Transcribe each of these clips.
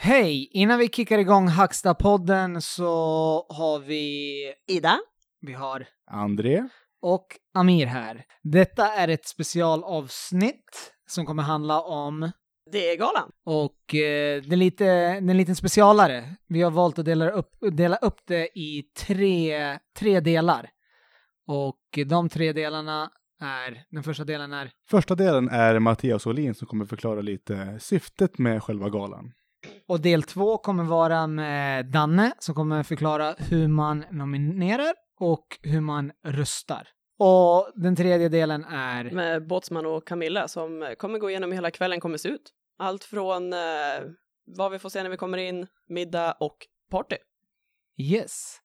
Hej! Innan vi kickar igång Hacksta-podden så har vi... Ida? Vi har André? och Amir här. Detta är ett specialavsnitt som kommer handla om Det är galan. och eh, det är lite, det är en liten specialare. Vi har valt att dela upp, dela upp det i tre, tre delar. Och de tre delarna är, den första delen är Första delen är Mattias Olin som kommer förklara lite syftet med själva galan. Och del två kommer vara med Danne som kommer förklara hur man nominerar och hur man röstar. Och den tredje delen är... Med Båtsman och Camilla som kommer gå igenom hur hela kvällen kommer se ut. Allt från eh, vad vi får se när vi kommer in, middag och party. Yes.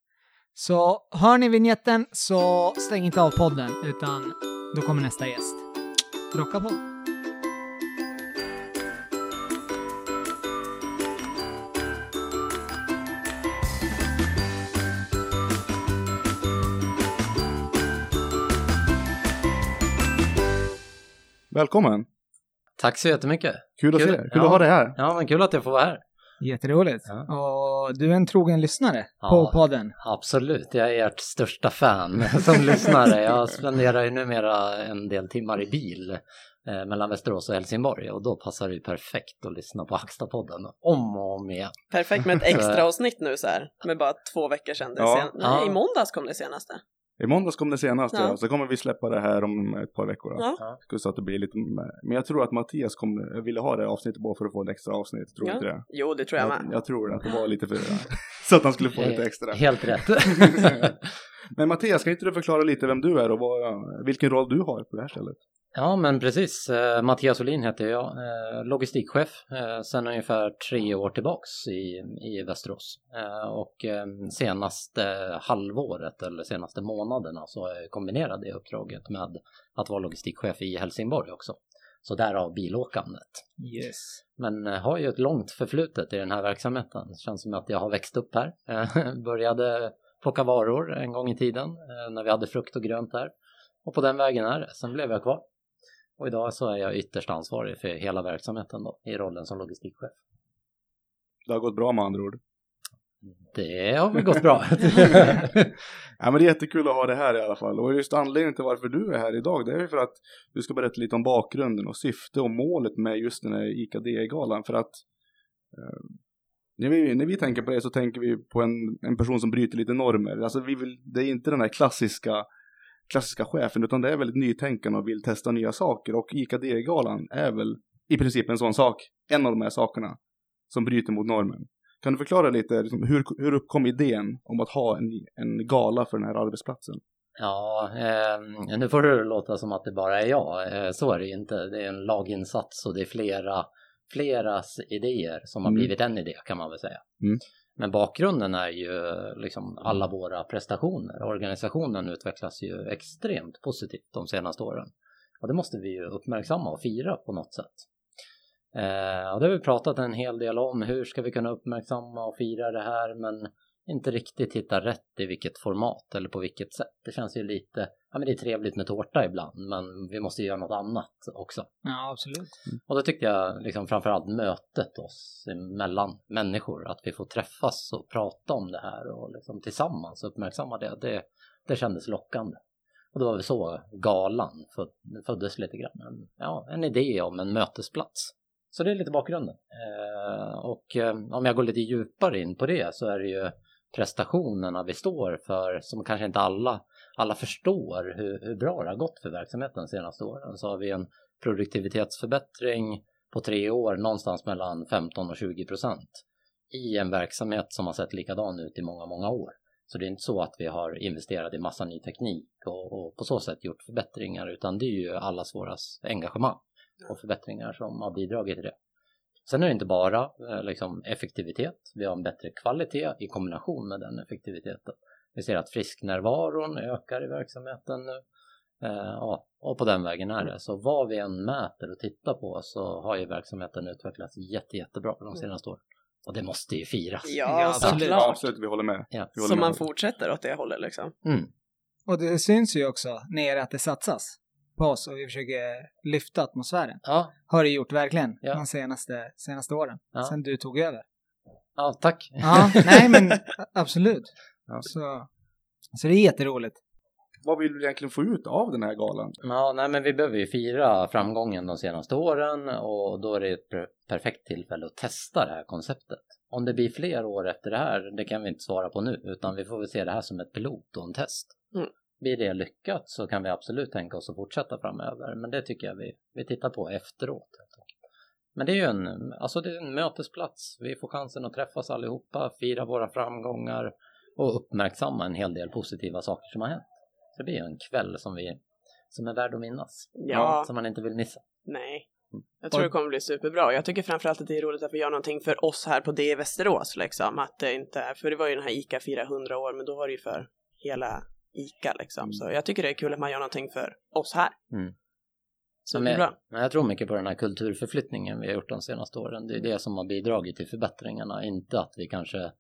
Så hör ni vignetten så stäng inte av podden utan då kommer nästa gäst. Rocka på. Välkommen! Tack så jättemycket. Kul att Kul. se dig. Kul Ja. att ha dig här. Ja, men kul att jag får vara här. Jätteroligt. Ja. Och du är en trogen lyssnare Ja. på podden. Absolut, jag är ert största fan som lyssnare. Jag spenderar ju numera en del timmar i bil eh, mellan Västerås och Helsingborg och då passar det ju perfekt att lyssna på Hackstapodden om och om igen. Perfekt med ett extra avsnitt nu så här, med bara två veckor sedan. Det Ja. sen... Nej, Ja. i måndags kom det senaste. I måndags kom det senaste, Ja. ja. så kommer vi släppa det här om ett par veckor. Då. Ja. Så att det blir lite... Men jag tror att Mattias kom, ville ha det avsnittet bara för att få ett extra avsnitt. Tror du Ja. inte det? Jo, det tror jag jag, med. jag tror att det var lite för... så att han skulle få lite extra. Helt rätt. Men Mattias, kan inte du förklara lite vem du är och vad, vilken roll du har på det här stället? Ja, men precis. Eh, Mattias Olin heter jag, eh, logistikchef eh, sedan ungefär tre år tillbaks i, i Västerås. Och senaste halvåret eller senaste månaderna så har jag kombinerat det uppdraget med att vara logistikchef i Helsingborg också. Så därav bilåkandet. Yes. Men har ju ett långt förflutet i den här verksamheten. Det känns som att jag har växt upp här. Började plocka varor en gång i tiden eh, när vi hade frukt och grönt där. Och på den vägen är det. Sen blev jag kvar. Och idag så är jag ytterst ansvarig för hela verksamheten då, i rollen som logistikchef. Det har gått bra med andra ord. Det har väl gått bra. Ja men det är jättekul att ha det här i alla fall. Och just anledningen till varför du är här idag, det är ju för att du ska berätta lite om bakgrunden och syfte och målet med just den här IKD-galan. För att eh, när, vi, när vi tänker på det så tänker vi på en, en person som bryter lite normer. Alltså vi vill, det är inte den här klassiska, klassiska chefen, utan det är väldigt nytänkande och vill testa nya saker. Och IKD-galan är väl i princip en sån sak, en av de här sakerna, som bryter mot normen. Kan du förklara lite, liksom, hur, hur uppkom idén om att ha en, en gala för den här arbetsplatsen? Ja, eh, nu får det låta som att det bara är jag. Eh, så är det ju inte. Det är en laginsats och det är flera, fleras idéer som har Mm. blivit en idé kan man väl säga. Mm. Men bakgrunden är ju liksom alla våra prestationer. Organisationen utvecklas ju extremt positivt de senaste åren. Och det måste vi ju uppmärksamma och fira på något sätt. Eh, och det har vi pratat en hel del om. Hur ska vi kunna uppmärksamma och fira det här? Men inte riktigt hitta rätt i vilket format eller på vilket sätt. Det känns ju lite, ja men det är trevligt med tårta ibland men vi måste göra något annat också. Ja, absolut. Och då tyckte jag liksom framförallt mötet oss mellan människor, att vi får träffas och prata om det här och liksom tillsammans uppmärksamma det, det, det kändes lockande. Och då var det så galan föd- föddes lite grann. En, ja, en idé om en mötesplats. Så det är lite bakgrunden. Eh, och eh, om jag går lite djupare in på det så är det ju prestationerna vi står för som kanske inte alla, alla förstår hur, hur bra det har gått för verksamheten de senaste åren. Så har vi en produktivitetsförbättring på tre år någonstans mellan 15 och 20 procent i en verksamhet som har sett likadan ut i många, många år. Så det är inte så att vi har investerat i massa ny teknik och, och på så sätt gjort förbättringar utan det är ju allas våras engagemang och förbättringar som har bidragit till det. Sen är det inte bara eh, liksom, effektivitet, vi har en bättre kvalitet i kombination med den effektiviteten. Vi ser att frisknärvaron ökar i verksamheten nu. Eh, ja, och på den vägen är det. Så vad vi än mäter och tittar på så har ju verksamheten utvecklats jätte, jättebra de senaste åren. Och det måste ju firas. Ja, såklart. Ja, absolut, vi håller med. Ja. Vi håller Så med. man fortsätter åt det hållet liksom. Mm. Och det syns ju också nere att det satsas på oss och vi försöker lyfta atmosfären. Ja, Har det gjort verkligen Ja. de senaste, senaste åren. Ja. Sen du tog över. Ja, tack. Ja, nej men absolut. Ja. Så, så det är jätteroligt. Vad vill vi egentligen få ut av den här galan? Ja, nej, men vi behöver ju fira framgången de senaste åren och då är det ett per- perfekt tillfälle att testa det här konceptet. Om det blir fler år efter det här, det kan vi inte svara på nu, utan vi får väl se det här som ett pilot och en test. Mm. Blir det lyckat så kan vi absolut tänka oss att fortsätta framöver, men det tycker jag vi, vi tittar på efteråt. Men det är ju en, alltså det är en mötesplats. Vi får chansen att träffas allihopa, fira våra framgångar och uppmärksamma en hel del positiva saker som har hänt. Så det blir ju en kväll som, vi, som är värd att minnas. Ja, Som man inte vill missa. nej. Jag tror det kommer bli superbra. Jag tycker framförallt att det är roligt att vi gör någonting för oss här på det i Västerås liksom. Att det inte är, för det var ju den här ICA firar 100 år, men då var det ju för hela ICA liksom. Så jag tycker det är kul att man gör någonting för oss här. Mm. Superbra. Men jag tror mycket på den här kulturförflyttningen vi har gjort de senaste åren. Det är det som har bidragit till förbättringarna, inte att vi kanske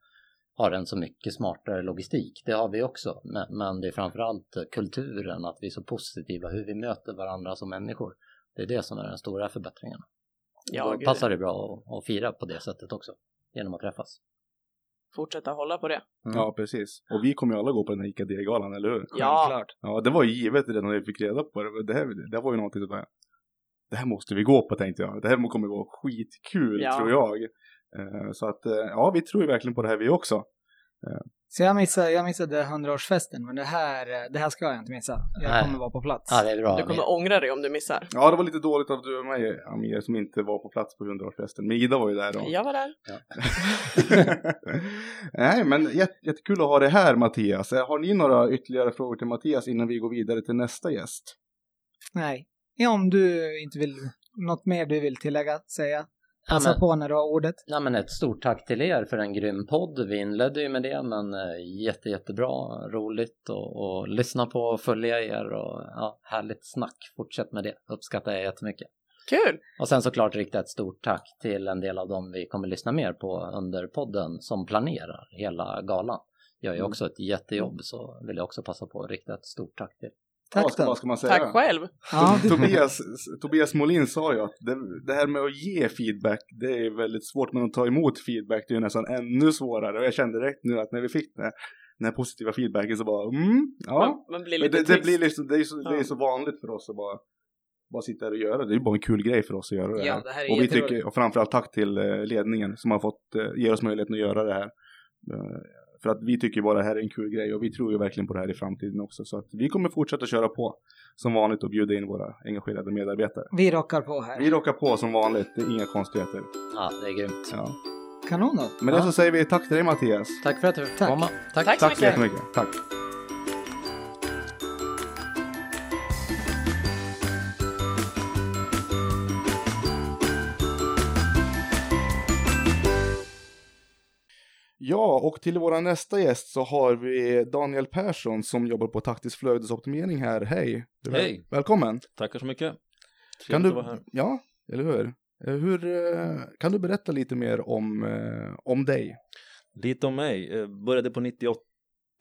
har en så mycket smartare logistik. Det har vi också, men, men det är framförallt kulturen, att vi är så positiva, hur vi möter varandra som människor. Det är det som är den stora förbättringen. Ja, Då passar det bra att, att fira på det sättet också, genom att träffas. Fortsätta hålla på det. Mm. Ja, precis. Och vi kommer ju alla gå på den här ICA D-galan, eller hur? Ja. Självklart. Ja, det var ju givet redan när vi fick reda på det. Det här, det var ju någonting som bara, det här måste vi gå på tänkte jag. Det här kommer gå skitkul Ja. tror jag. Eh, Så att, eh, ja, vi tror ju verkligen på det här vi också. Så jag missade, jag missade 100-årsfesten, men det här, det här ska jag inte missa. Jag Nej. kommer vara på plats. Ja, det är bra. Du kommer ångra dig om du missar. Ja, det var lite dåligt av du och mig, Amir, som inte var på plats på 100-årsfesten. Men Ida var ju där då. Jag var där. Nej, men jätte, jättekul att ha det här, Mattias. Eh, Har ni några ytterligare frågor till Mattias innan vi går vidare till nästa gäst? Nej. Ja, om du inte vill, något mer du vill tillägga, säga. Ja, Passa men- på när du har ordet. Ja, men ett stort tack till er för en grym podd. Vi inledde ju med det, men eh, jätte, jättebra, roligt och, och lyssna på och följa er och ja, härligt snack. Fortsätt med det, uppskattar jag jättemycket. Kul! Och sen såklart rikta ett stort tack till en del av dem vi kommer lyssna mer på under podden som planerar hela galan. Gör ju Mm. också ett jättejobb så vill jag också passa på att rikta ett stort tack till. Ja, Tack ska, då. vad ska man säga? Tack själv! Ja, Tobias, Tobias Molin sa ju att det, det här med att ge feedback, det är väldigt svårt, men att ta emot feedback, det är ju nästan ännu svårare. Och jag kände direkt nu att när vi fick den här, den här positiva feedbacken så bara, mm, ja. Man, man blir det, det, blir liksom, det, är så, det är så vanligt för oss att bara, bara sitta här och göra det. Det är ju bara en kul grej för oss att göra det Ja, här. det här är och vi tycker, och framförallt tack till eh, ledningen som har fått eh, ge oss möjligheten att göra det här. För att vi tycker bara det här är en kul grej och vi tror ju verkligen på det här i framtiden också. Så att vi kommer fortsätta köra på som vanligt och bjuda in våra engagerade medarbetare. vi rockar på här. Vi rockar på som vanligt, det är inga konstigheter. Ja, det är grymt. Ja. Kanon då. Med det så säger vi tack till dig Mattias. Tack för att du fick Tack. komma. Tack. Tack så Tack så mycket. jättemycket. Tack. Ja, och till våra nästa gäst så har vi Daniel Persson som jobbar på taktisk flödesoptimering här. Hej! Hej. Välkommen! Tackar så mycket. Kan Trevligt du, att vara här. ja, eller hur? Eh, hur eh, kan du berätta lite mer om, eh, om dig? Lite om mig. Började på 98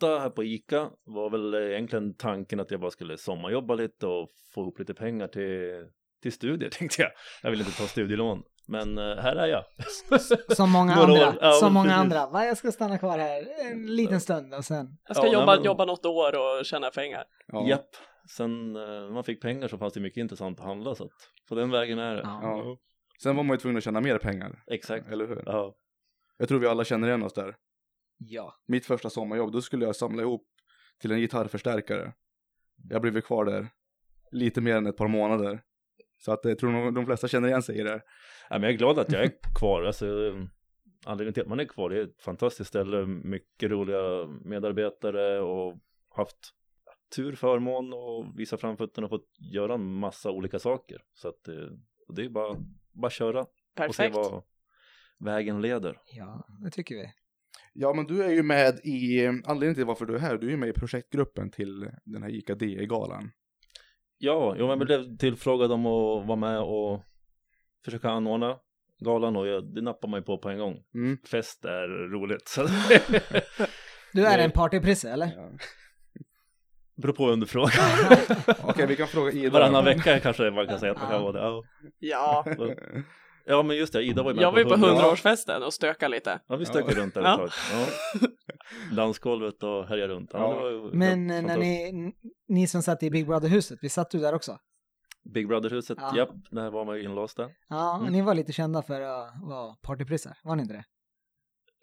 här på ICA. Var väl egentligen tanken att jag bara skulle sommarjobba lite och få ihop lite pengar till, till studier tänkte jag. Jag ville inte ta studielån. Men eh, här är jag. Som många andra. Ja, som många precis. andra. Va, jag ska stanna kvar här en liten stund och sen. Jag ska Ja, jobba, men- jobba något år och tjäna pengar. Ja. Japp. Sen eh, när man fick pengar så fanns det mycket intressant att handla så att på den vägen är det. Ja. Ja. Sen var man ju tvungen att tjäna mer pengar, Exakt. eller hur? Ja. Jag tror vi alla känner igen oss där. Ja. Mitt första sommarjobb, då skulle jag samla ihop till en gitarrförstärkare. Jag blev kvar där lite mer än ett par månader. Så att jag tror nog de flesta känner igen sig i det. Ja, men jag är glad att jag är kvar. Alltså, anledningen till att man är kvar det är ett fantastiskt ställe, mycket roliga medarbetare och haft tur, förmån och visa framfötterna och fått göra en massa olika saker. Så att eh, det är bara, bara köra och se Perfekt. vad vägen leder. Ja, det tycker vi. Ja, men du är ju med i, anledningen till varför du är här, du är ju med i projektgruppen till den här ICA DE-galan. Ja, jo, men jag blev tillfrågad om att vara med och försöka anordna galan och jag, det nappar man ju på på en gång. Mm. Fest är roligt. Så Du är Nej. en partyprisse eller? Ja. beror på under frågan. Okej, vi kan fråga Ida. Varannan vecka kanske man kan säga att man kan vara det. Ja. Ja, Ja men just det, Ida var ju med Jag var ju på 100 hundraårsfesten och stökade lite. Ja vi stökade runt där ett tag. Ja. Dansgolvet och härjade runt. Ja, Ja. det var ju Men eh, när ni, ni som satt i Big Brother-huset, vi satt du där också? Big Brother-huset, Ja. japp, där var man ju inlåst där. Ja, Mm. ni var lite kända för att vara partyprissar, var ni inte det?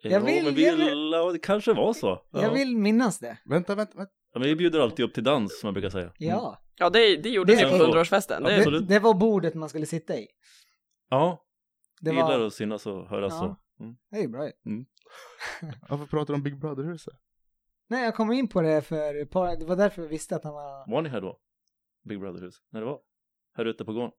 Jag Ja, vill- men vi, jag vill- det kanske var så. Ja. Jag vill minnas det. Vänta, vänta, vänta. Ja, men vi bjuder alltid upp till dans som man brukar säga. Ja, Ja, det, det gjorde Det- ni på hundraårsfesten. Det, det var bordet man skulle sitta i. Ja, Det det gillar var, att synas och höras Ja. så. Mm. det är ju bra ju. Varför pratar du om Big Brother-huset? Nej, jag kom in på det för par, det var därför jag visste att han var... Var ni här då? Big Brother-hus? När det var? Här ute på gården?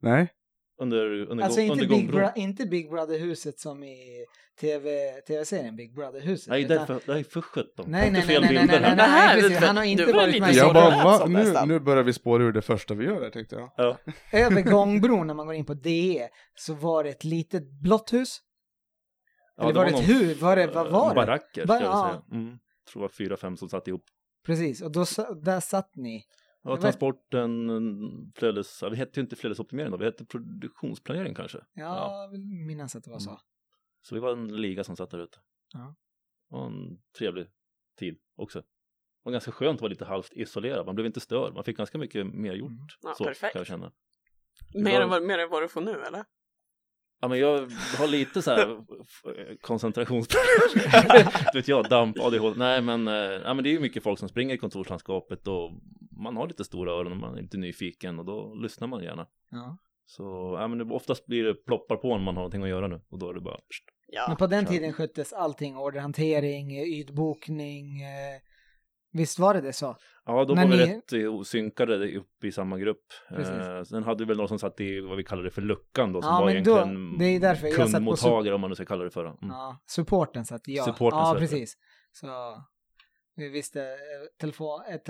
Nej? Under, under, Alltså inte Big? Bro, inte Big Brother-huset som i TV, tv-serien Big Brother-huset. Nej, det utan- är för, det är för sjutton. Nej, nej, nej, nej, nej, nej, nej, här- precis. du- Han har inte var varit med Jag bara, va? Nu, nu börjar vi spåra ur det första vi gör här tänkte jag. Ja. Över gångbron när man går in på DE så var det ett litet blått hus. Ja, Eller var det ett hus? Var det, vad var det? Baracker, Ba- ska jag ja. säga. Mm. Jag tror det var fyra, fem som satt ihop. Precis, och då, där satt ni. Ja, transporten, flödes, ja, vi hette ju inte flödesoptimering då, vi hette produktionsplanering kanske. Ja, jag vill minnas att det var så. Mm. Så vi var en liga som satt där ute. Ja. Och en trevlig tid också. Det var ganska skönt att vara lite halvt isolerad, man blev inte störd, man fick ganska mycket mer gjort. Mm. Ja, så perfekt. kan jag känna. mer, var- än vad, mer än vad du får nu, eller? Ja men jag har lite så här koncentrationsproblem. du vet jag, damp, ADHD. Nej men, eh, ja, men det är ju mycket folk som springer i kontorslandskapet och man har lite stora öron och man är lite nyfiken och då lyssnar man gärna. Ja. Så ja, men det, oftast blir det ploppar på när man har någonting att göra nu och då är det bara Ja. Men på den kör. tiden sköttes allting, orderhantering, eh, ytbokning. Eh, visst var det det så? Ja, då Men var vi ni- rätt eh, synkade upp i samma grupp. Eh, sen hade vi väl någon som satt i vad vi kallade för luckan då, som Ja, var men då- egentligen det är därför jag satt på kundmottagare om man nu ska kalla det för. Mm. Ja, supporten satt jag. Supporten ja, satt det. precis. Så vi visste eh, telefon, ett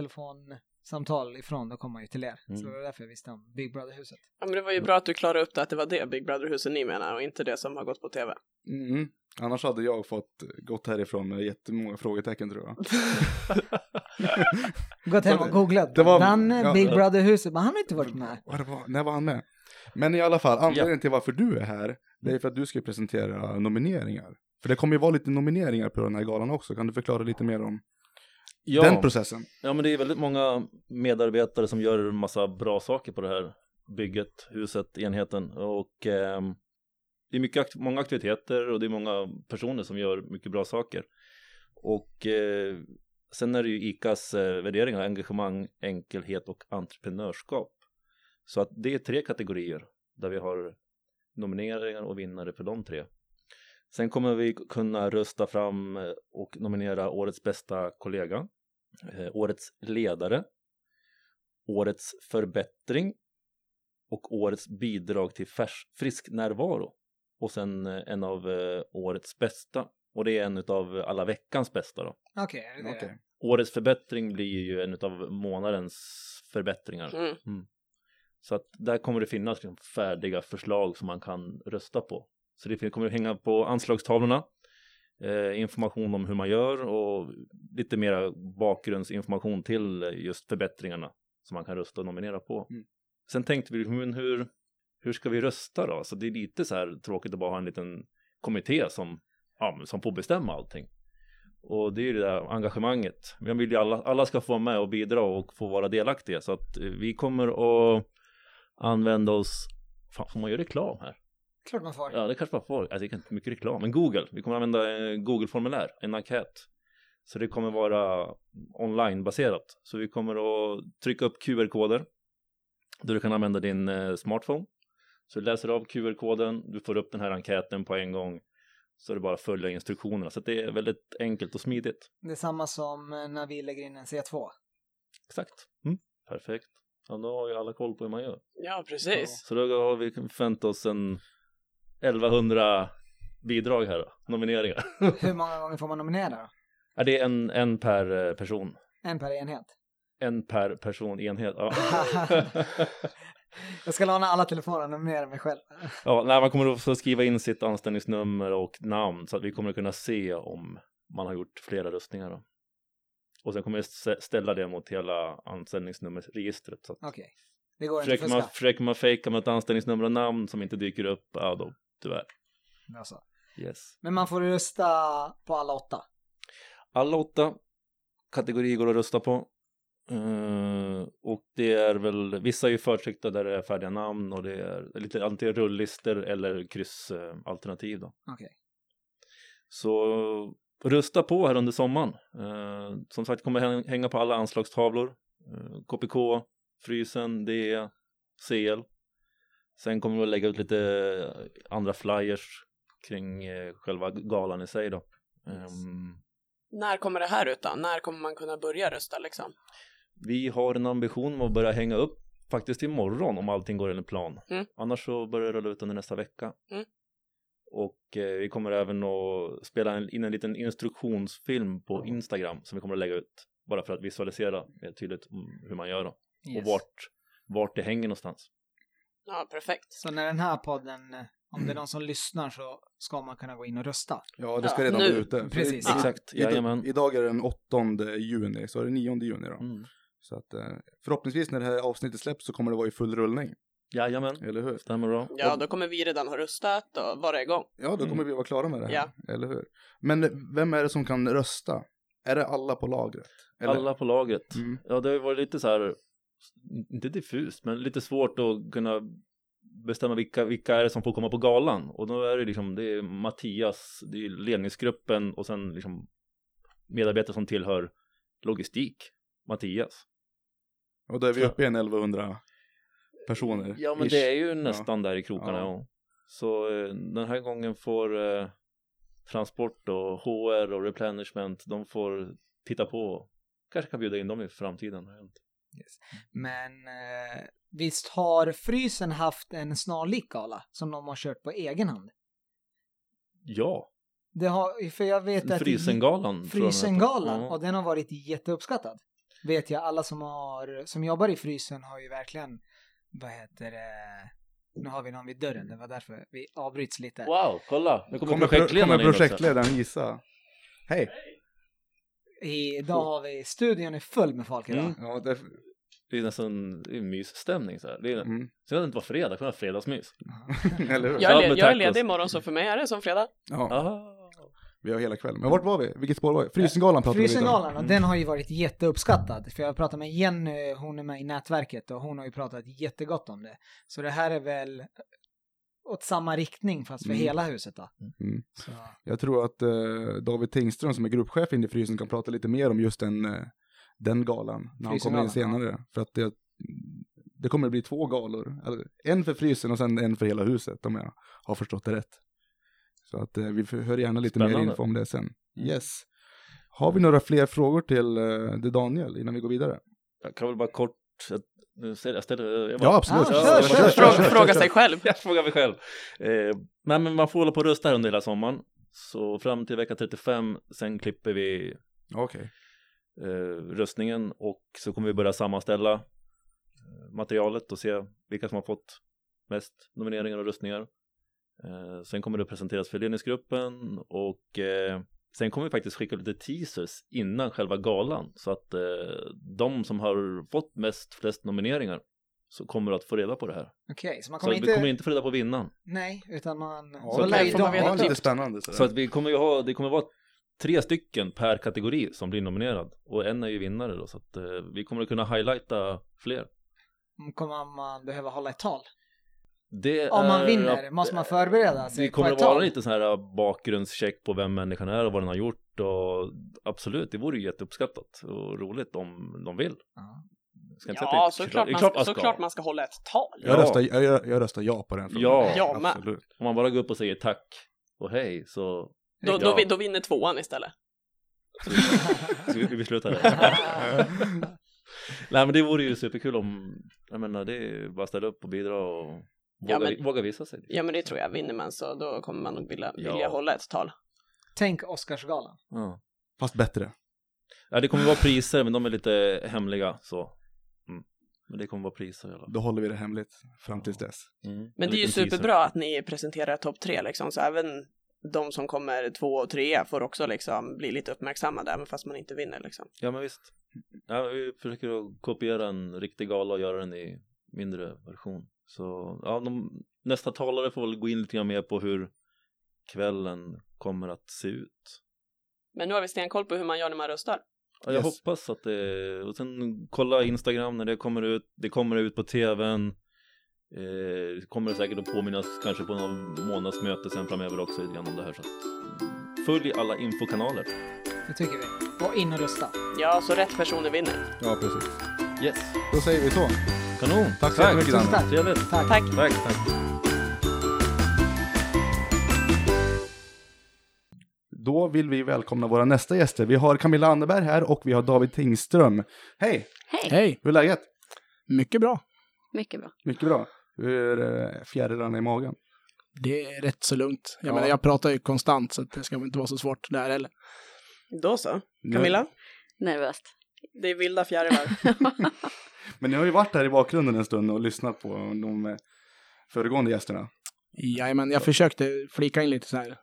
telefonsamtal ifrån, då kom man ju till er. Mm. Så det var därför jag visste om Big Brother-huset. ja, men det var ju bra att du klarade upp det, att det var det Big Brother-huset ni menar och inte det som har gått på tv. Mm. Annars hade jag fått gått härifrån med jättemånga frågetecken tror jag. Gått hem och googlat. det var- Danne, ja, Big ja. Brother-huset, men han har inte varit med. Var var, när var han med? Men i alla fall, anledningen till varför du är här, det är för att du ska presentera nomineringar. För det kommer ju vara lite nomineringar på den här galan också. Kan du förklara lite mer om Ja. den processen? Ja men det är väldigt många medarbetare som gör en massa bra saker på det här bygget, huset, enheten och ehm, det är mycket, många aktiviteter och det är många personer som gör mycket bra saker. Och eh, sen är det ju ICAs eh, värderingar, engagemang, enkelhet och entreprenörskap. Så att det är tre kategorier där vi har nomineringar och vinnare för de tre. Sen kommer vi kunna rösta fram eh, och nominera årets bästa kollega, eh, årets ledare, årets förbättring och årets bidrag till färs- frisk närvaro. Och sen eh, en av eh, årets bästa. Och det är en av alla veckans bästa då. Okej, det? Okej. Årets förbättring blir ju en av månadens förbättringar. Mm. Så att där kommer det finnas liksom färdiga förslag som man kan rösta på. Så det kommer att hänga på anslagstavlorna. Eh, information om hur man gör och lite mera bakgrundsinformation till just förbättringarna som man kan rösta och nominera på. Mm. Sen tänkte vi, men hur, hur ska vi rösta då? Så det är lite så här tråkigt att bara ha en liten kommitté som, ja, som får bestämma allting. Och det är ju det där engagemanget. Men vill ju alla, alla ska få vara med och bidra och få vara delaktiga. Så att eh, vi kommer att använda oss, fan får man göra reklam här? Klart man får. Ja det kanske man får, alltså, det är inte mycket reklam, men Google, vi kommer använda eh, Google-formulär, en enkät. Så det kommer vara online-baserat. Så vi kommer att trycka upp QR-koder där du kan använda din eh, smartphone. Så du läser av QR-koden, du får upp den här enkäten på en gång. Så är det bara att följa instruktionerna. Så det är väldigt enkelt och smidigt. Det är samma som eh, när vi lägger in en C2. Exakt. Mm. Perfekt. Ja, då har ju alla koll på hur man gör. Ja, precis. Så då har vi förväntat oss en 1100 bidrag här då, nomineringar. Hur många gånger får man nominera då? Ja, det är en, en per eh, person. En per enhet. En per person enhet. Ja. Jag ska låna alla telefoner och nominera mig själv. ja, nej, man kommer att få skriva in sitt anställningsnummer och namn så att vi kommer att kunna se om man har gjort flera röstningar. Då. Och sen kommer stä- ställa det mot hela anställningsnummerregistret. Okej. Det går inte att man, fuska. försöker man fejka med ett anställningsnummer och namn som inte dyker upp, ja då, tyvärr. Alltså. Yes. Men man får rösta på alla åtta. Alla åtta kategorier går att rösta på. Eh, och det är väl, vissa är ju förtryckta där det är färdiga namn och det är lite antingen rulllistor eller kryssalternativ då. Okej. Så rösta på här under sommaren. Eh, som sagt kommer häng- hänga på alla anslagstavlor. Eh, KPK, Frysen, DE, CL. Sen kommer vi att lägga ut lite andra flyers kring eh, själva galan i sig då. Ehm, När kommer det här ut då? När kommer man kunna börja rösta liksom? Vi har en ambition om att börja hänga upp faktiskt imorgon om allting går enligt plan. Mm. Annars så börjar det rulla ut under nästa vecka. Mm. Och eh, vi kommer även att spela en, in en liten instruktionsfilm på Instagram som vi kommer att lägga ut. Bara för att visualisera mer tydligt om hur man gör då. Yes. Och vart, vart det hänger någonstans. Ja, perfekt. Så när den här podden, eh, om det är någon som lyssnar så ska man kunna gå in och rösta. Ja, det ska Ja, redan nu. vara ute. Precis. i- Exakt, jajamän. Idag är det den 8 juni, så är det 9 juni då. Mm. Så att eh, förhoppningsvis när det här avsnittet släpps så kommer det vara i full rullning, Jajamän, eller hur? stämmer bra. Ja, då kommer vi redan ha röstat och vara igång. Ja, då kommer Mm. vi vara klara med det här, Ja. eller hur? Men vem är det som kan rösta? Är det alla på lagret? Eller? Alla på laget. Mm. Ja, det har ju varit lite så här, inte diffust, men lite svårt att kunna bestämma vilka, vilka är det som får komma på galan. Och då är det liksom, det är Mattias, det är ledningsgruppen och sen liksom medarbetare som tillhör logistik, Mattias. Och då är vi uppe i en 1100 personer. Ja, men ish. det är ju nästan där i krokarna, Ja. ja. Så eh, den här gången får eh, transport och HR och replenishment, de får titta på. Kanske kan bjuda in dem i framtiden. jag vet inte. Men eh, visst har Frysen haft en snarlik gala som de har kört på egen hand? Ja, Det har, för jag vet att... Frysengalan. Frysengalan och den har varit jätteuppskattad. Vet jag, alla som har, som jobbar i Frysen har ju verkligen, vad heter det, nu har vi någon vid dörren, det var därför vi avbryts lite. Wow, kolla! Nu kommer, Kommer, pro- projektledaren kommer projektledaren gissa? Hej! Idag har vi, studion är full med folk idag. Mm. Ja, det, Det är nästan det är mysstämning så här. Det är, mm. Så det inte var fredag, det vara fredagsmys. eller hur? Jag är, jag är ledig imorgon så för mig är det som fredag. Ja, vi har hela kvällen. Men vart var vi? Vilket spår var vi? Frysengalan pratade vi lite om. Frysengalan, och den har ju varit jätteuppskattad. För jag har pratat med Jenny, hon är med i nätverket och hon har ju pratat jättegott om det. Så det här är väl åt samma riktning fast för Mm. hela huset då. Mm. Så, Jag tror att eh, David Tingström som är gruppchef in i Frysen kan prata lite mer om just den, eh, den galan när han kommer in senare. För att det, det kommer bli två galor. Eller, en för Frysen och sen en för hela huset om jag har förstått det rätt. Så att eh, vi hör gärna lite mer Spännande. info om det sen. Mm. Yes. Har vi några fler frågor till eh, det Daniel innan vi går vidare? Jag kan väl bara kort, jag, nu ställer- jag ställer, jag bara, Ja, absolut. Ja, kör, Kör, kör, kör, Fråga, sig själv. jag frågar mig själv. Eh, men, men man får hålla på och rösta här under hela sommaren. Så fram till vecka 35, sen klipper vi Okej. eh, röstningen och så kommer vi börja sammanställa eh, materialet och se vilka som har fått mest nomineringar och röstningar. Eh, sen kommer det presenteras för ledningsgruppen och eh, sen kommer vi faktiskt skicka lite teasers innan själva galan så att eh, de som har fått mest flest nomineringar så kommer att få reda på det här. Okej, så man Så kommer vi inte... kommer inte få reda på vinnaren. Nej, utan man... Ja, så det lär ju får de man veta veta. lite spännande. sådär. Så att vi kommer ju ha, det kommer vara tre stycken per kategori som blir nominerad och en är ju vinnare då så att eh, vi kommer att kunna highlighta fler. Kommer man behöva hålla ett tal? Det Om man är- vinner, måste man förbereda sig Det kommer att vara tal? lite sån här bakgrundscheck på vem människan är och vad den har gjort och absolut, det vore ju jätteuppskattat och roligt om de vill. Ja. Ska inte säga Ja, såklart man, ska. såklart man ska hålla ett tal. jag, Ja. röstar, jag, jag, jag röstar ja på den frågan. Ja. Med. absolut. Om man bara går upp och säger tack och hej så Då, då, vi- då vinner tvåan istället. så vi, slutar där. Nej men det vore ju superkul om, jag menar det är bara ställa upp och bidra och våga, Ja, men- våga visa sig. Ja men det tror jag, vinner man så då kommer man nog vilja, vilja Ja. hålla ett tal. Tänk Oscarsgalan. Ja. Fast bättre. ja, det kommer vara priser men de är lite hemliga så. Mm. Men det kommer vara priser fall. Då håller vi det hemligt fram tills dess. Mm. Men En det är ju liten teaser. superbra att ni presenterar topp tre liksom, så även de som kommer två och trea får också liksom bli lite uppmärksammade även fast man inte vinner liksom. Ja men visst. Ja, vi försöker att kopiera en riktig gala och göra den i mindre version. Så ja, de, nästa talare får väl gå in lite grann mer på hur kvällen kommer att se ut. Men nu har vi stenkoll på hur man gör när man röstar. Ja, jag Yes. hoppas att det, och sen kolla Instagram när det kommer ut, det kommer ut på tvn. Eh, kommer det säkert att påminnas kanske på någon månadsmöte sen framöver också lite grann om det här så att mm, följ alla infokanaler. Det tycker vi. Och in och rösta. Ja, så rätt personer vinner. Ja, precis. Yes, Då säger vi så. kanon! Tack så jättemycket, Danne. tack. Trevligt! Tack. Tack. Tack, tack! Då vill vi välkomna våra nästa gäster. Vi har Camilla Anderberg här och vi har David Tingström. Hej! Hej! Hej! Hur är läget? Mycket bra. Mycket bra. Mycket bra. Hur är eh, fjärilarna i magen? Det är rätt så lugnt. Jag Ja. menar, jag pratar ju konstant så att det ska väl inte vara så svårt där heller. Då så. Camilla, Nervöst. det är vilda fjärilar. Men ni har ju varit här i bakgrunden en stund och lyssnat på de eh, föregående gästerna. Jajamän, jag försökte flika in lite så här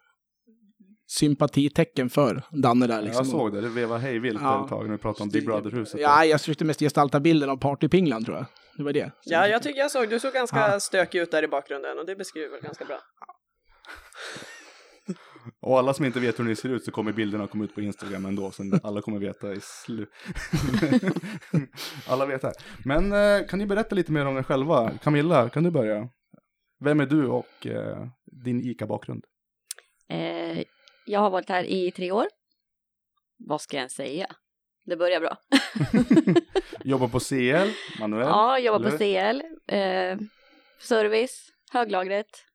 sympatitecken för Danne där liksom. Jag såg det, det vevade hej vilt Ja. ett tag när vi pratade om Big Brother-huset. Ja, jag försökte mest gestalta bilden av partypinglan tror jag. Det var det. ja, jag tycker jag såg, du såg ganska Ja. stökig ut där i bakgrunden och det beskriver väl ganska bra. Och alla som inte vet hur ni ser ut så kommer bilderna komma ut på Instagram ändå. Så alla kommer veta i slut. alla vet här. Men eh, kan ni berätta lite mer om er själva? Camilla, kan du börja? Vem är du och eh, din ICA-bakgrund? Eh, jag har varit här i tre år. Vad ska jag säga? Det börjar bra. Jobbar på CL, manuell? Ja, jobbar på? CL, eh, service, höglagret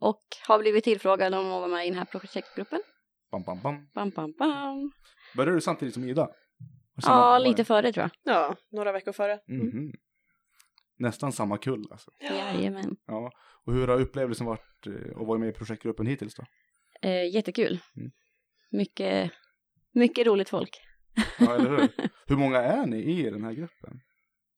och har blivit tillfrågad om att vara med i den här projektgruppen. Bam, bam, bam. Bam, bam, bam. Började du samtidigt som Ida? Ja, lite före tror jag. Ja, några veckor före. Mhm. Nästan samma kull alltså. Jajamän. Ja. Och hur har upplevelsen varit eh, att vara med i projektgruppen hittills då? Eh, jättekul. Mm. Mycket, mycket roligt folk. Ja, eller hur? hur många är ni i den här gruppen?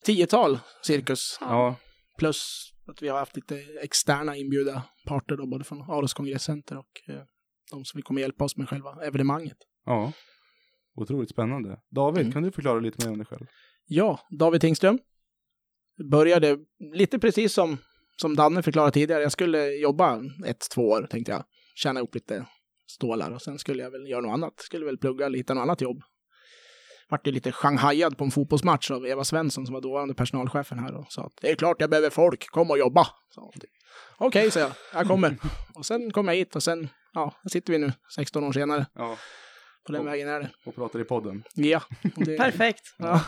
Tiotal cirkus. Ja, Plus att vi har haft lite externa inbjudna parter då, både från Aros kongresscenter och eh, de som vill komma och hjälpa oss med själva evenemanget. ja. Otroligt spännande. David, Mm. kan du förklara lite mer om dig själv? Ja, David Tingström. Började lite precis som, som Danne förklarade tidigare. Jag skulle jobba ett, två år tänkte jag. Tjäna upp lite stålar och sen skulle jag väl göra något annat. Skulle väl plugga eller hitta något annat jobb. Vart ju lite shanghajad på en fotbollsmatch av Eva Svensson som var dåvarande personalchefen här och sa att det är klart jag behöver folk, kom och jobba. Okej, sa jag, jag kommer. Och sen kom jag hit och sen, ja, här sitter vi nu 16 år senare. Ja, På den Och- vägen är det. och pratar i podden. Ja. det- Perfekt. Ja.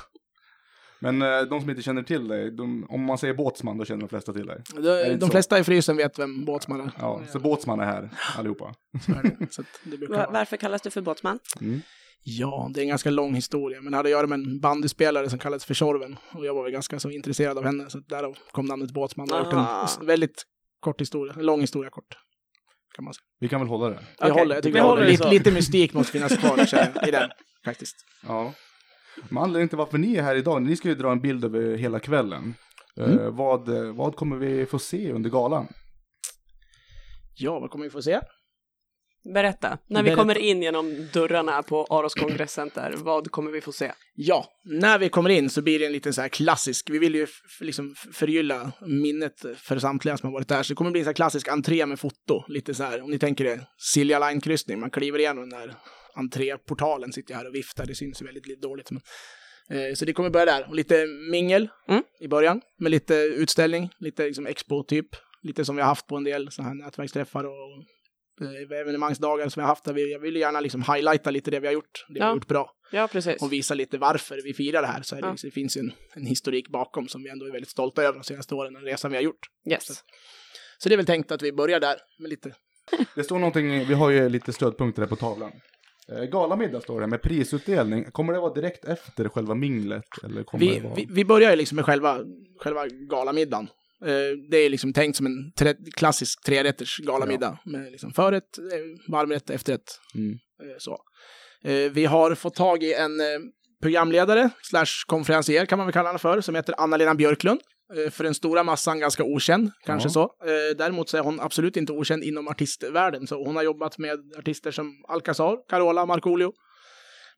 Men eh, de som inte känner till dig, de, om man säger båtsman då känner de flesta till dig. De, de flesta i frysen vet vem båtsman är. Ja, så båtsman är här allihopa. Så är det. Det varför kallas du för båtsman? Mm. Ja, det är en ganska lång historia, men det hade att göra med en bandyspelare som kallades för Tjorven. Och jag var väl ganska så intresserad av henne, så därav kom namnet Båtsman. Jag har Aha. en väldigt kort historia, en lång historia kort. Kan man säga. Vi kan väl hålla det. Vi Okej, håller, jag tycker vi håller håller. det Lite, lite mystik måste finnas kvar jag, i den, faktiskt. Ja. Men anledningen till varför ni är här idag, ni ska ju dra en bild över hela kvällen. Mm. Eh, vad, eh, vad kommer vi få se under galan? Ja, vad kommer vi få se? Berätta. När vi Berätta. kommer in genom dörrarna på Aros kongresscenter, vad kommer vi få se? Ja, när vi kommer in så blir det en liten så här klassisk, vi vill ju liksom förgylla minnet för samtliga som har varit där, så det kommer bli en så här klassisk entré med foto, lite så här, om ni tänker det, Silja Line-kryssning, man kliver igenom den där entréportalen, sitter jag här och viftar, det syns ju väldigt lite dåligt. Men, eh, så det kommer börja där, och lite mingel Mm. i början, med lite utställning, lite liksom expo typ, lite som vi har haft på en del sådana här nätverksträffar och evenemangsdagar som vi har haft där vi, jag vill gärna liksom highlighta lite det vi har gjort, det vi Ja. har gjort bra Ja, precis. och visa lite varför vi firar det här. Så är det, Ja. så det finns ju en, en historik bakom som vi ändå är väldigt stolta över de senaste åren, den resan vi har gjort. Yes. Så det är väl tänkt att vi börjar där med lite. Det står någonting, vi har ju lite stödpunkter där på tavlan. Eh, galamiddag står det med prisutdelning. Kommer det vara direkt efter själva minglet? Eller kommer Vi, det vara... vi, vi börjar ju liksom med själva, själva galamiddagen. Eh, det är liksom tänkt som en tre, klassisk trerätters galamiddag med liksom förrätt, eh, varmrätt, efterrätt. Mm. Eh, så. Vi har fått tag i en programledare, slash konferencier kan man väl kalla henne för, som heter Anna-Lena Björklund. För den stora massan ganska okänd, kanske Ja. så. Däremot så är hon absolut inte okänd inom artistvärlden, så hon har jobbat med artister som Alcazar, Carola, Markoolio,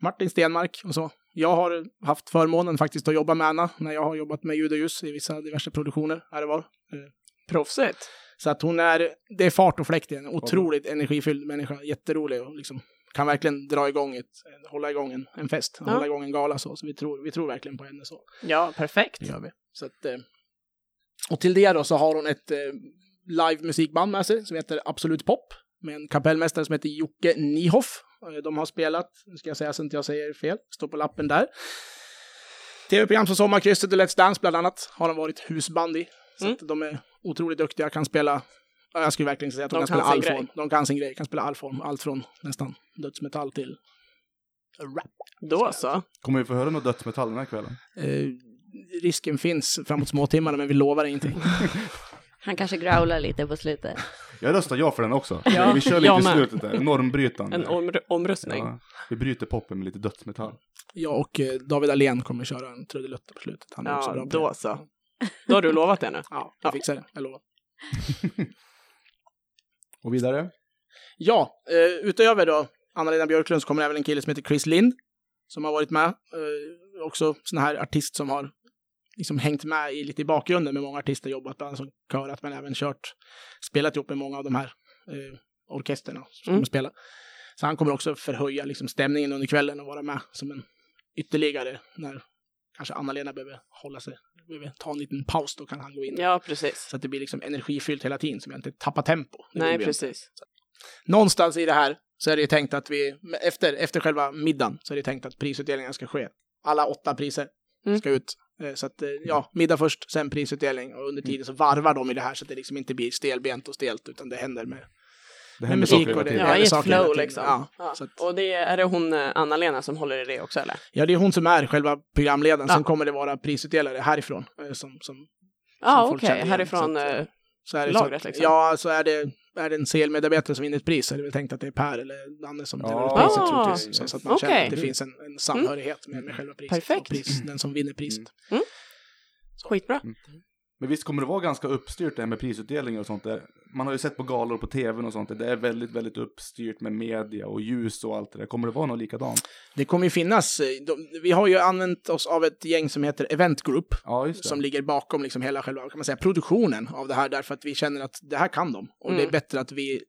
Martin Stenmark och så. Jag har haft förmånen faktiskt att jobba med Anna när jag har jobbat med ljud och ljus i vissa diverse produktioner här och var. Proffsigt. Så att hon är, det är fart och fläkt i henne. Otroligt energifylld människa, jätterolig och liksom kan verkligen dra igång ett, hålla igång en, en fest, Ja. hålla igång en gala så. Så vi tror, vi tror verkligen på henne så. Ja, perfekt. Det gör vi. Så att, eh, och till det då så har hon ett eh, live-musikband med sig som heter Absolut Pop med en kapellmästare som heter Jocke Niehoff. Eh, De har spelat, nu ska jag säga så inte jag säger fel, står på lappen där. Tv-program som Sommarkrysset och Let's Dance bland annat har de varit husband i. Så Mm. att de är otroligt duktiga, kan spela ja, jag skulle verkligen säga att de, De kan, kan spela all grej. form. De kan sin grej, kan spela all form. Allt från nästan dödsmetall till rap. Då så. Kommer vi få höra något dödsmetall den här kvällen? Eh, risken finns framåt småtimmarna, men vi lovar ingenting. Han kanske growlar lite på slutet. Jag röstar ja för den också. Ja, vi kör lite i slutet där, normbrytande. En om omröstning. ja, vi bryter poppen med lite dödsmetall. Jag och eh, David Alén kommer köra en trudelutt på slutet. Han är också Ja, bra på då det. så. Då har du lovat det nu. Ja, jag Ja. fixar det. Jag lovar. Och vidare? Ja, eh, utöver då Anna-Lena Björklund så kommer även en kille som heter Chris Lind. Som har varit med. Eh, också sån här artist som har liksom hängt med i, lite i bakgrunden med många artister, jobbat bland annat som körat men även kört, spelat ihop med många av de här eh, orkesterna som Mm. kommer spela. Så han kommer också förhöja liksom, stämningen under kvällen och vara med som en ytterligare när kanske Anna-Lena behöver hålla sig, behöver ta en liten paus, då kan han gå in. Ja, precis. Så att det blir liksom energifyllt hela tiden, så vi inte tappar tempo. Nej, precis. Någonstans i det här så är det ju tänkt att vi, efter, efter själva middagen, så är det tänkt att prisutdelningen ska ske. Alla åtta priser Mm. ska ut. Eh, Så att, eh, ja, middag först, sen prisutdelning och under tiden så varvar de i det här så att det liksom inte blir stelbent och stelt, utan det händer med, Det med musik saker och det Ja, i ett flow liksom. Ja, Ja. Att, Och det är det hon, eh, Anna-Lena, som håller i det också eller? ja, det är hon som är själva programledaren, Ja. sen kommer det vara prisutdelare härifrån. Som, som, Ja, folk okej. känner igen, Härifrån. så att, så är det Lagret, så, liksom. Ja, så är det, är det en CL-medarbetare som vinner ett pris så är det väl tänkt att det är Per eller Danne som delar ut priset Ah, troligtvis. Så, så att man känner okej. att det finns en, en samhörighet med, med själva priset. Perfekt. Och Pris, den som vinner priset. skitbra. Men visst kommer det vara ganska uppstyrt det här med prisutdelningar och sånt där. Man har ju sett på galor på tvn och sånt där. Det är väldigt, väldigt uppstyrt med media och ljus och allt det där. Kommer det vara något likadant? Det kommer ju finnas, eh, de, vi har ju använt oss av ett gäng som heter Event Group. Ja, just det. Som ligger bakom liksom hela själva, kan man säga, produktionen av det här. Därför att vi känner att det här kan de. Och det är Mm. bättre att vi,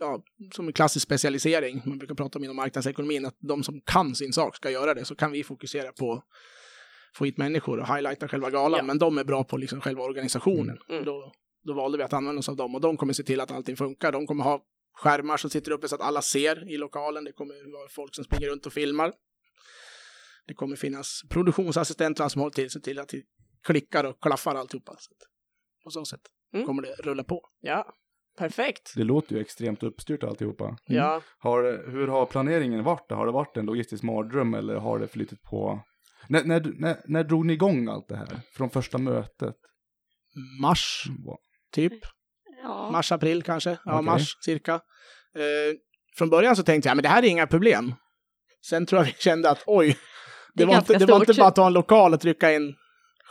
ja, som en klassisk specialisering, man brukar prata om inom marknadsekonomin, att de som kan sin sak ska göra det. Så kan vi fokusera på få hit människor och highlighta själva galan. Ja. Men de är bra på liksom själva organisationen. Mm. Då, då valde vi att använda oss av dem och de kommer se till att allting funkar. De kommer ha skärmar som sitter uppe så att alla ser i lokalen. Det kommer vara folk som springer runt och filmar. Det kommer finnas produktionsassistenter som håller till, se till att det klickar och klaffar alltihopa. Så att på så sätt Mm. kommer det rulla på. Ja, perfekt. Det låter ju extremt uppstyrt alltihopa. Ja, Har, hur har planeringen varit? Har det varit en logistisk mardröm eller har det flyttat på? När, när, när, när drog ni igång allt det här? Från första mötet? Mars, typ. Ja. Mars, april kanske. Ja, Okej. mars cirka. Eh, från början så tänkte jag, men det här är inga problem. Sen tror jag vi kände att oj, det, är var, inte, det var inte bara att ha en lokal och trycka in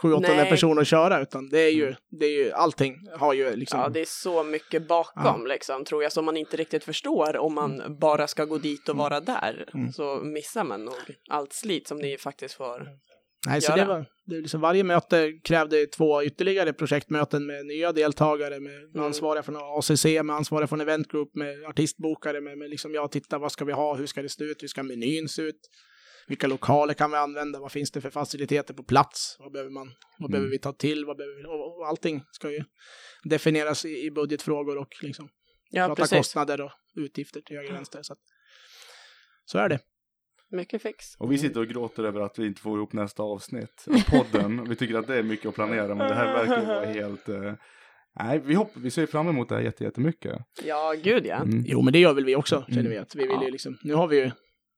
sju, 800 Nej. personer och köra, utan det är ju, det är ju allting har ju liksom... ja, det är så mycket bakom liksom, tror jag, som man inte riktigt förstår om man bara ska gå dit och vara där. Mm. Så missar man nog allt slit som ni faktiskt får. Nej, så göra. det var, det är liksom varje möte krävde två ytterligare projektmöten med nya deltagare, med Mm. ansvariga från ACC, med ansvariga från Event Group, med artistbokare, med, med liksom, ja, titta, vad ska vi ha, hur ska det se ut, hur ska menyn se ut, vilka lokaler kan vi använda, vad finns det för faciliteter på plats, vad behöver man, vad Mm. behöver vi ta till, vad behöver vi, och, och allting ska ju definieras i, i budgetfrågor och liksom Ja, prata precis. kostnader och utgifter till höger och vänster. Så, att, så är det. Mycket fix. Och vi sitter och gråter över att vi inte får ihop nästa avsnitt av podden. vi tycker att det är mycket att planera, men det här verkar vara helt... Eh... Nej, vi, hopp, vi ser fram emot det här jätte- jättemycket. Ja, gud ja. Mm. Jo, men det gör väl vi också, känner Mm. vi att vi vill Ja. ju liksom, nu har vi ju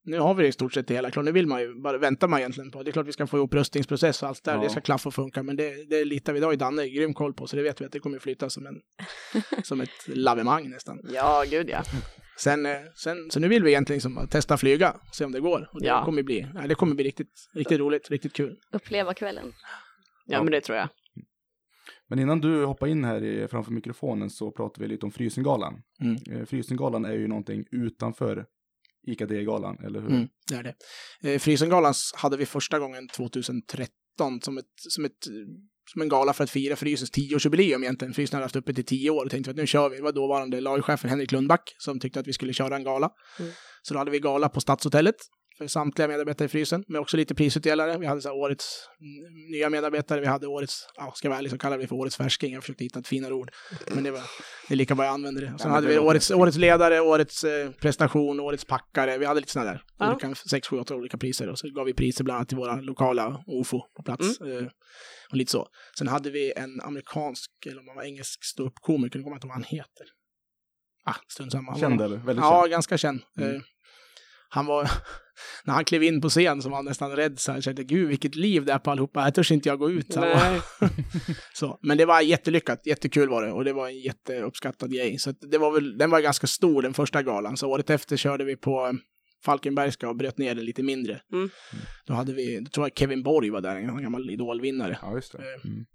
nu har vi i stort sett det hela klart. Nu vill man ju, bara väntar man egentligen på. Det är klart vi ska få ihop röstningsprocess och allt där. Ja. Det ska klaffa och funka. Men det, det litar vi, det har ju Danne grym koll på. Så det vet vi att det kommer flytta som, en, som ett lavemang nästan. Ja, gud ja. Sen, eh, sen, så nu vill vi egentligen liksom testa flyga, se om det går. Och det Ja. kommer bli, nej, det kommer bli riktigt, riktigt roligt, riktigt kul. Uppleva kvällen. Ja, men det tror jag. Men innan du hoppar in här i, framför mikrofonen så pratar vi lite om Frysengalan. Mm. Eh, Frysengalan är ju någonting utanför ICA D-galan, eller hur? Mm, det är det. Eh, Frysengalan hade vi första gången 2013 som, ett, som, ett, som en gala för att fira Frysens tioårsjubileum egentligen. Frysen hade haft uppe till tio år och tänkte att nu kör vi. Det var dåvarande lagchefen Henrik Lundback som tyckte att vi skulle köra en gala. Mm. Så då hade vi gala på Stadshotellet för samtliga medarbetare i Frysen, med också lite prisutdelare. Vi hade så årets mm, nya medarbetare, vi hade årets, ja, ska vara ärlig så kallar vi det för årets färsking. Jag försökte hitta ett finare ord, men det, var, det är lika bra jag använder det. Och sen men hade vi årets, årets ledare, årets eh, prestation, årets packare. Vi hade lite sådana där, Ja. olika, sex, sju, åtta olika priser. Och så gav vi priser bland annat till våra lokala OFO på plats. Mm. Eh, och lite så. Sen hade vi en amerikansk, eller om man var engelsk ståuppkomiker, nu kommer jag inte ihåg vad han heter. Ah, strunt samma. Han Känd eller? Väldigt Ja, känd. ganska känd. Mm. Eh, han var, när han klev in på scen så var han nästan rädd så här, kände gud vilket liv det är på allihopa, här törs inte jag gå ut. Han Nej. så. Men det var jättelyckat, jättekul var det och det var en jätteuppskattad grej. Så det var väl, den var ganska stor den första galan, så året efter körde vi på Falkenbergska och bröt ner den lite mindre. Mm. Då hade vi, då tror jag Kevin Borg var där, en gammal idolvinnare. Ja, just det. Eh, Mm.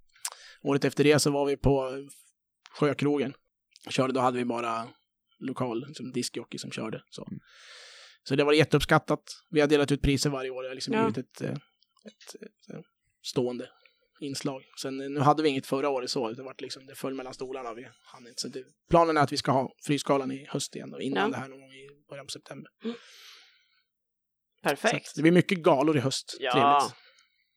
Året efter det så var vi på Sjökrogen. Körde, då hade vi bara lokal liksom diskjockey som körde. Så. Så det var jätteuppskattat. Vi har delat ut priser varje år. Det har liksom Ja. blivit ett, eh, ett, eh, stående inslag. Sen eh, nu hade vi inget förra året så, det, var liksom, det föll mellan stolarna. Vi hann inte. Så det, planen är att vi ska ha Frysgalan i höst igen, och innan Ja. det här någon gång i början på september. Så Perfekt. att det blir mycket galor i höst. Ja. Trevligt.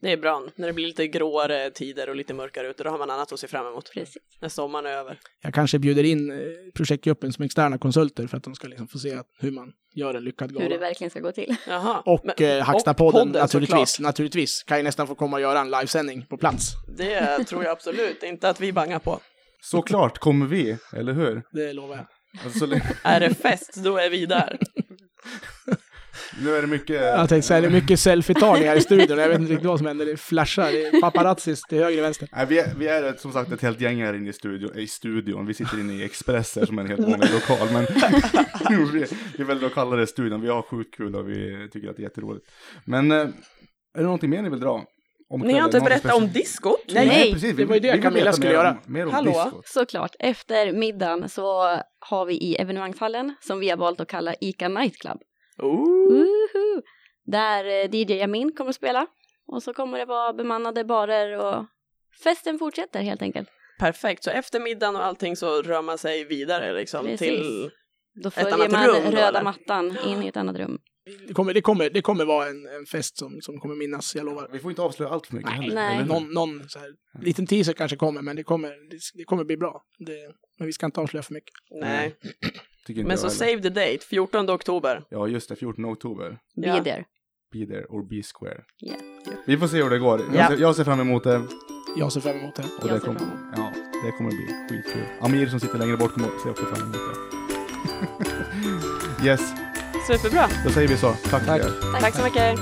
Det är bra. När det blir lite gråare tider och lite mörkare ute, då har man annat att se fram emot. Precis. När sommaren är över. Jag kanske bjuder in eh, projektgruppen som externa konsulter för att de ska liksom få se hur man gör en lyckad gala. Hur det verkligen ska gå till. Jaha. Och Men- eh, och Hackstapodden podden, naturligtvis. såklart. Naturligtvis. Kan ju nästan få komma och göra en livesändning på plats. Det tror jag absolut inte att vi bangar på. Såklart kommer vi, eller hur? Det lovar jag. Alltså, Är det fest, då är vi där. nu är det mycket... Jag tänkte säga, det är mycket selfie-tagningar i studion. Jag vet inte riktigt vad som händer. Det flashar. Det är paparazzis till höger och vänster. Nej, vi är, vi är som sagt ett helt gäng här inne i, studio, i studion. Vi sitter inne i Expresser som är en helt vanlig lokal. Men vi, vi väljer att kalla det studion. Vi har sjukt kul och vi tycker att det är jätteroligt. Men eh, är det någonting mer ni vill dra? Om Ni har inte berättat om diskot? Nej, precis. det var ju det vi Camilla skulle mer om- göra. Mer om Hallå? diskot. Såklart. Efter middagen så har vi i evenemangshallen, som vi har valt att kalla ICA Nightclub. Ooh. Woohoo! Där eh, DJ Amin kommer att spela. Och så kommer det vara bemannade barer och festen fortsätter helt enkelt. Perfekt, så efter middagen och allting så rör man sig vidare liksom Precis. till... Då Ett följer annat man rum då, röda eller? mattan in i ett annat rum. Det kommer, det kommer, det kommer vara en, en fest som, som kommer minnas, jag lovar. Vi får inte avslöja allt för mycket Nej, heller. nej. Någon, någon så här, liten teaser kanske kommer, men det kommer, det, det kommer bli bra. Det, men vi ska inte avslöja för mycket. Nej. Tycker inte Men så heller. save the date, 14 oktober. Ja, just det. 14 oktober. Be Ja. there. Be there or be square. Ja. Vi får se hur det går. Jag, Ja. ser, jag ser fram emot det. Jag ser fram emot det. Och Jag det ser kommer, fram emot ja, det kommer bli skitkul. Amir som sitter längre bort kommer se också fram emot det. yes, Superbra. då säger vi så. Tack, Tack. Tack så mycket.